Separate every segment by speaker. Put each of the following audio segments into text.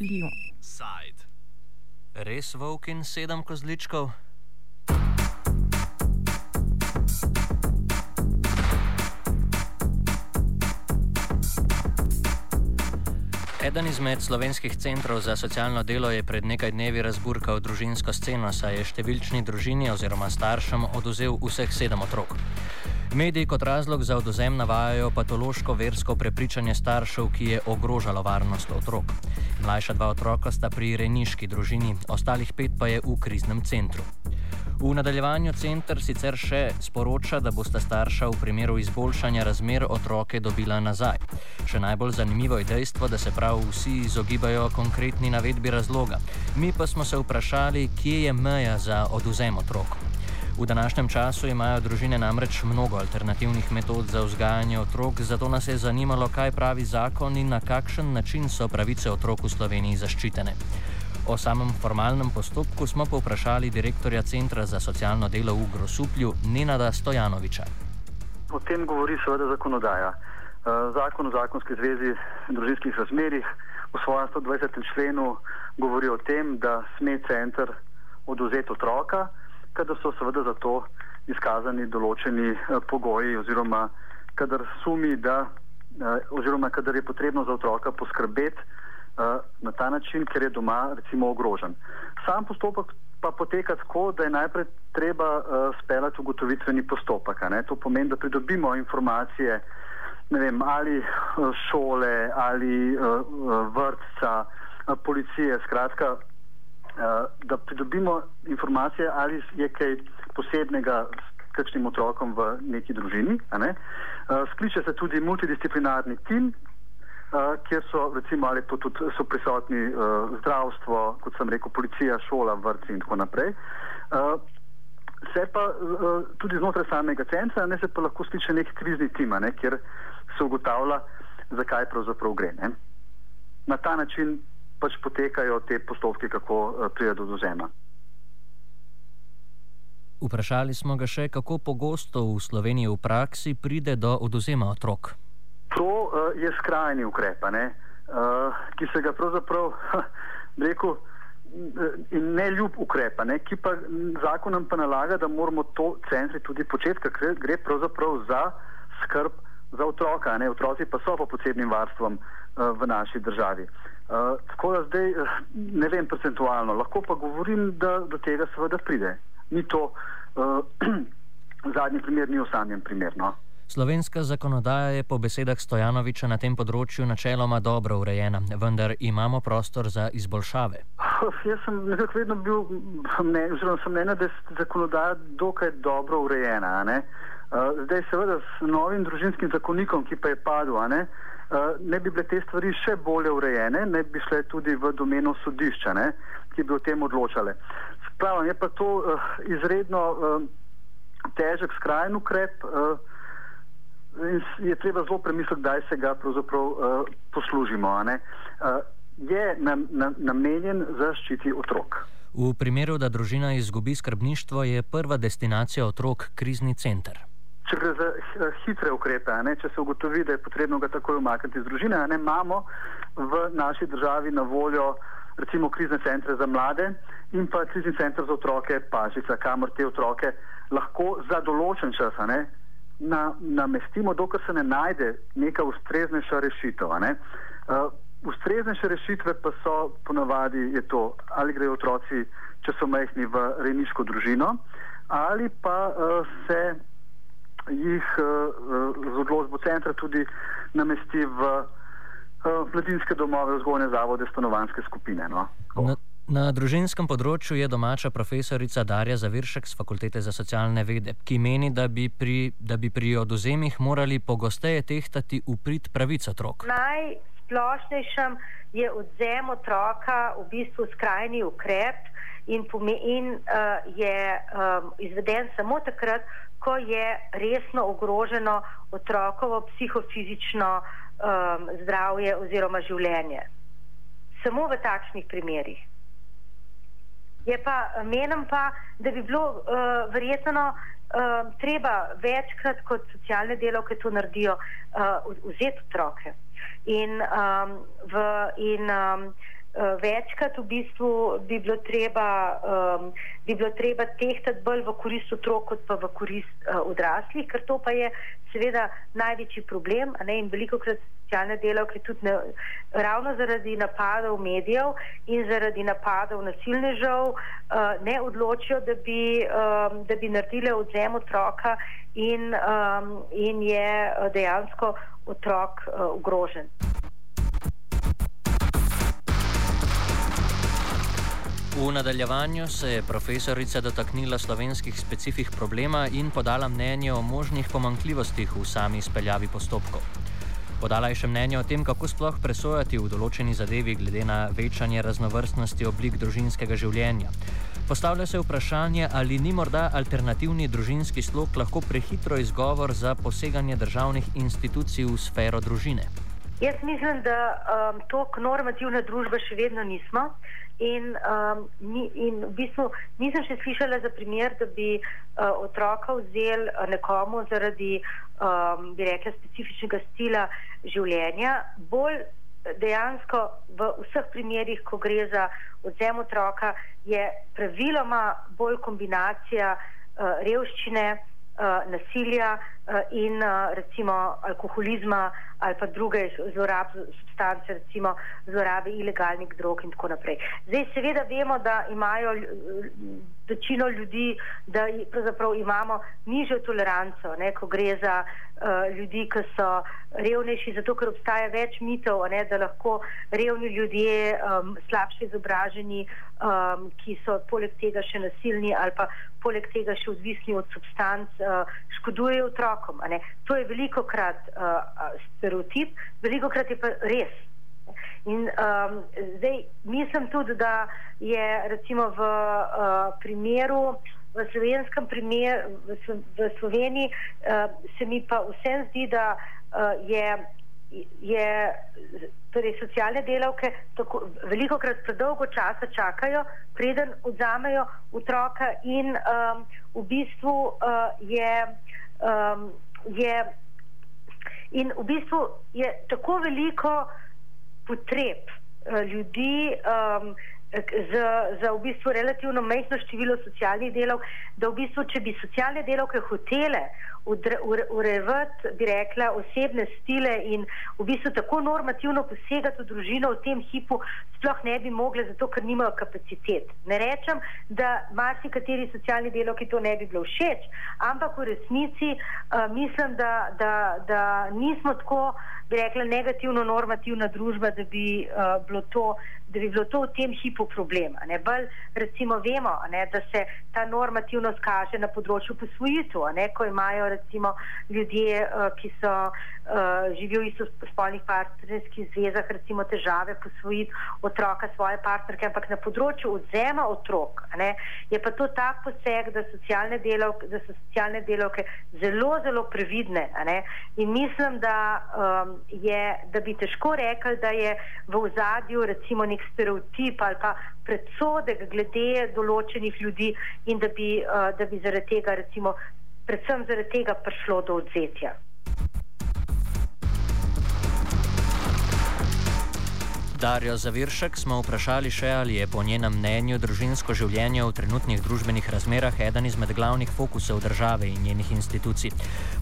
Speaker 1: Lyon. Side. Res volk in sedem kozličkov? Eden izmed slovenskih centrov za socialno delo je pred nekaj dnevi razburkal družinsko sceno, saj je številčni družini oziroma staršem oduzel vseh sedem otrok. Mediji kot razlog za oduzem navajajo patološko versko prepričanje staršev, ki je ogrožalo varnost otrok. Mlajša dva otroka sta pri rejniški družini, ostalih pet pa je v kriznem centru. V nadaljevanju center sicer še sporoča, da bosta starša v primeru izboljšanja razmer otroke dobila nazaj. Še najbolj zanimivo je dejstvo, da se prav vsi izogibajo konkretni navedbi razloga. Mi pa smo se vprašali, kje je meja za oduzem otrok. V današnjem času imajo družine namreč mnogo alternativnih metod za vzgajanje otrok, zato nas je zanimalo, kaj pravi zakon in na kakšen način so pravice otrok v Sloveniji zaščitene. O samem formalnem postopku smo povprašali direktorja Centra za socialno delo v Grosuplju Nenada Stojanoviča.
Speaker 2: O tem govori seveda zakonodaja. Eh, zakon o zakonski zvezi družinskih razmerih v svojem 120. členu govori o tem, da sme center oduzeti otroka kadar so seveda za to izkazani določeni eh, pogoji oziroma kadar sumi, da eh, oziroma kadar je potrebno za otroka poskrbeti eh, na ta način, ker je doma recimo ogrožen. Sam postopek pa poteka tako, da je najprej treba speljati ugotovitveni postopek. To pomeni, da pridobimo informacije vem, ali šole, ali vrtca, policije, skratka, da pridobimo informacije, ali je kaj posebnega s kakšnim otrokom v neki družini. Ne? Uh, skliče se tudi multidisciplinarni tim, uh, kjer so recimo ali to tudi so prisotni zdravstvo, kot sem rekel, policija, šola, vrtci in tako naprej. Se pa tudi znotraj samega centra, ne se pa lahko skliče nek krizni tim, ne, kjer se ugotavlja, zakaj pravzaprav gre. Ne. Na ta način pač potekajo te postopke, kako uh, pride do dozema.
Speaker 1: Vprašali smo ga še, kako pogosto v Sloveniji v praksi pride do oduzema otrok.
Speaker 2: To uh, je skrajni ukrep, uh, ki se ga pravzaprav rekel. In ne ljub ukrepa, ne, ki pa zakonom pa nalaga, da moramo to centri tudi početi, ker gre pravzaprav za skrb za otroka. Ne. Otroci pa so po posebnim varstvom uh, v naši državi. Uh, tako da zdaj uh, ne vem procentualno, lahko pa govorim, da do tega seveda pride. Ni to uh, zadnji primer, ni osamljen primer. No?
Speaker 1: Slovenska zakonodaja je po besedah Stojanoviča na tem področju načeloma dobro urejena, vendar imamo prostor za izboljšave.
Speaker 2: Jaz sem nekako vedno bil mnenja, oziroma sem mnenja, da je zakonodaja dokaj dobro urejena. Zdaj seveda s novim družinskim zakonikom, ki pa je padel, Eh, ne bi bile te stvari še bolje urejene, ne bi šle tudi v domeno sodišča, ne, ki bi o tem odločale. Spravno je pa to uh, izredno uh, težek, skrajen ukrep uh, in je treba zelo premisliti, kdaj se ga pravzaprav uh, poslužimo. Je nam, nam, namenjen zaščiti otrok.
Speaker 1: V primeru, da družina izgubi skrbništvo, je prva destinacija otrok krizni center
Speaker 2: če gre za hitre ukrepe, ne, če se ugotovi, da je potrebno ga takoj umakniti iz družine, ne, imamo v naši državi na voljo recimo krizne centre za mlade in pa krizni center za otroke Pažica, kamor te otroke lahko za določen čas ne, na, namestimo, dokler se ne najde neka ustreznejša rešitev. Ne. Uh, ustreznejše rešitve pa so ponavadi je to, ali grejo otroci, če so majhni v rejniško družino, ali pa uh, se jih uh, z odločbo centra tudi namesti v uh, mladinske domove, vzgojne zavode, stanovanske skupine. No.
Speaker 1: Na, na družinskem področju je domača profesorica Darja Zaviršek z Fakultete za socialne vede, ki meni, da bi pri, da bi pri oduzemih morali pogosteje tehtati uprit pravic otrok.
Speaker 3: Najsplošnejšem je odzem otroka v bistvu skrajni ukrep in, in uh, je um, izveden samo takrat, ko je resno ogroženo otrokovo psihofizično um, zdravje oziroma življenje. Samo v takšnih primerih. Je pa menim pa, da bi bilo uh, verjetno uh, treba večkrat kot socialne delovke to naredijo, uh, vzeti otroke. In, um, v, in um, večkrat v bistvu bi bilo treba, um, bi bilo treba tehtati bolj v korist otrok, kot pa v korist uh, odraslih, ker to pa je seveda največji problem. In veliko krat socialne delavke tudi ne, ravno zaradi napadov medijev in zaradi napadov nasilnežev uh, ne odločijo, da bi, um, da bi naredile odzem otroka in, um, in je dejansko otrok uh, ogrožen.
Speaker 1: V nadaljevanju se je profesorica dotaknila slovenskih specifik problema in podala mnenje o možnih pomankljivostih v sami izpeljavi postopkov. Podala je še mnenje o tem, kako sploh presojati v določeni zadevi glede na večanje raznovrstnosti oblik družinskega življenja. Postavlja se vprašanje, ali ni morda alternativni družinski slog lahko prehitro izgovor za poseganje državnih institucij v sfero družine.
Speaker 3: Jaz mislim, da um, to normativna družba še vedno nismo. In, um, ni, in v bistvu nisem še slišala za primer, da bi uh, otroka vzel uh, nekomu zaradi, um, bi rekla, specifičnega stila življenja. Bolj dejansko v vseh primerjih, ko gre za odzem otroka, je praviloma bolj kombinacija uh, revščine, nasilja uh, in uh, recimo alkoholizma ali pa druge zlorab substance, recimo zlorabe ilegalnih drog in tako naprej. Zdaj seveda vemo, da imajo večino ljudi, da pravzaprav imamo nižjo toleranco, ne, ko gre za uh, ljudi, ki so revnejši, zato ker obstaja več mitov, ne, da lahko revni ljudje, um, slabše izobraženi, um, ki so poleg tega še nasilni ali pa poleg tega še odvisni od substanc, uh, škodujejo otrokom. To je veliko krat uh, stereotip, veliko krat je pa res. In um, zdaj mislim tudi, da je recimo v uh, primeru, v slovenskem primeru, v, v Sloveniji, uh, se mi pa vsem zdi, da uh, je, je torej socialne delavke tako, veliko krat predolgo časa čakajo, preden vzamejo otroka in um, v bistvu uh, je. Um, je In v bistvu je tako veliko potreb uh, ljudi um, za, za v bistvu relativno majhno število socialnih delov, da v bistvu, če bi socialne delovke hotele urejati, bi rekla, osebne stile in v bistvu tako normativno posegati v družino v tem hipu, sploh ne bi mogle, zato ker nimajo kapacitet. Ne rečem, da marsikateri socialni delovki to ne bi bilo všeč, ampak v resnici uh, mislim, da, da, da nismo tako, bi rekla, negativno normativna družba, da bi uh, bilo to da bi bilo to v tem hipu problem. Bolj recimo vemo, ne, da se ta normativnost kaže na področju posvojitev, ko imajo recimo ljudje, uh, ki so uh, živijo v istospolnih partnerskih zvezah, recimo težave posvojiti otroka svoje partnerke, ampak na področju odzema otrok ne, je pa to tak poseg, da, delavke, da so socialne delovke zelo, zelo previdne. In mislim, da, um, je, da bi težko rekli, da je v ozadju recimo nek stereotip ali pa predsodek glede določenih ljudi in da bi, uh, da bi zaradi tega, recimo, predvsem zaradi tega prišlo do odzetja.
Speaker 1: Darjo Zaviršek smo vprašali še, ali je po njenem mnenju družinsko življenje v trenutnih družbenih razmerah eden izmed glavnih fokusov države in njenih institucij.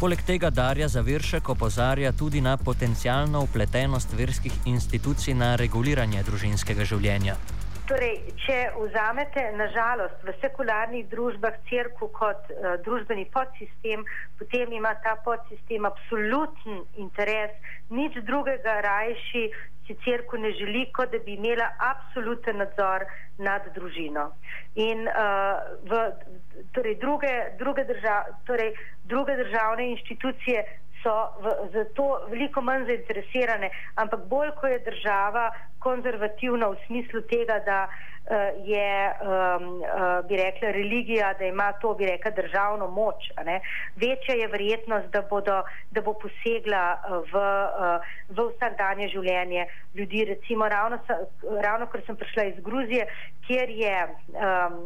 Speaker 1: Poleg tega Darja Zaviršek opozarja tudi na potencijalno upletenost verskih institucij na reguliranje družinskega življenja.
Speaker 3: Torej, če vzamete, nažalost, v sekularnih družbah crkvu kot uh, družbeni podsistem, potem ima ta podsistem absoluten interes, nič drugega rajši si crkva ne želi, kot da bi imela absoluten nadzor nad družino. In uh, v, torej druge, druge, držav, torej druge državne inštitucije so v, za to veliko manj zainteresirane, ampak bolj, ko je država konzervativna v smislu tega, da uh, je, um, bi rekla, religija, da ima to, bi rekla, državno moč. Večja je verjetnost, da, bodo, da bo posegla v, uh, v vsakdanje življenje ljudi. Recimo, ravno, ravno ker sem prišla iz Gruzije, kjer je, um,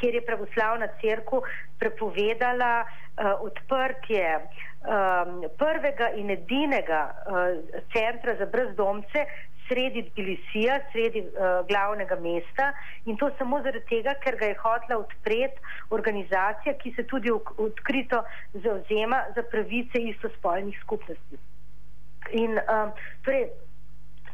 Speaker 3: kjer je pravoslavna crkva prepovedala uh, odprtje um, prvega in edinega uh, centra za brezdomce sredi Tbilisija, sredi uh, glavnega mesta in to samo zaradi tega, ker ga je hotla odpreti organizacija, ki se tudi odkrito zauzema za pravice istospolnih skupnosti. In um, torej,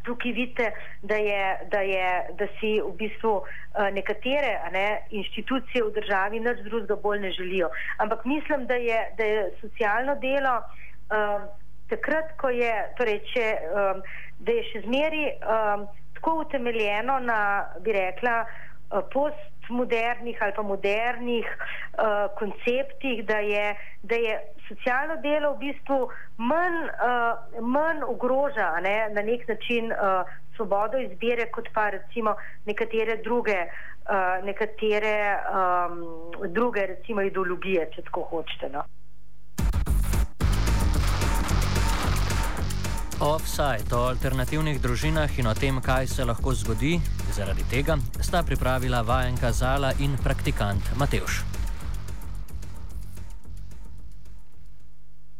Speaker 3: tukaj vidite, da, je, da, je, da si v bistvu uh, nekatere ne, inštitucije v državi nič drugega bolj ne želijo. Ampak mislim, da je, da je socialno delo um, takrat, ko je, torej, če, um, da je še zmeri um, tako utemeljeno na, bi rekla, uh, postmodernih ali pa modernih uh, konceptih, da je, da je socialno delo v bistvu manj, uh, manj ogroža ne, na nek način uh, svobodo izbire, kot pa recimo nekatere druge, uh, nekatere, um, druge recimo ideologije, če tako hočete. No.
Speaker 1: Offside o alternativnih družinah in o tem, kaj se lahko zgodi zaradi tega, sta pripravila vajenka Zala in praktikant Mateuš.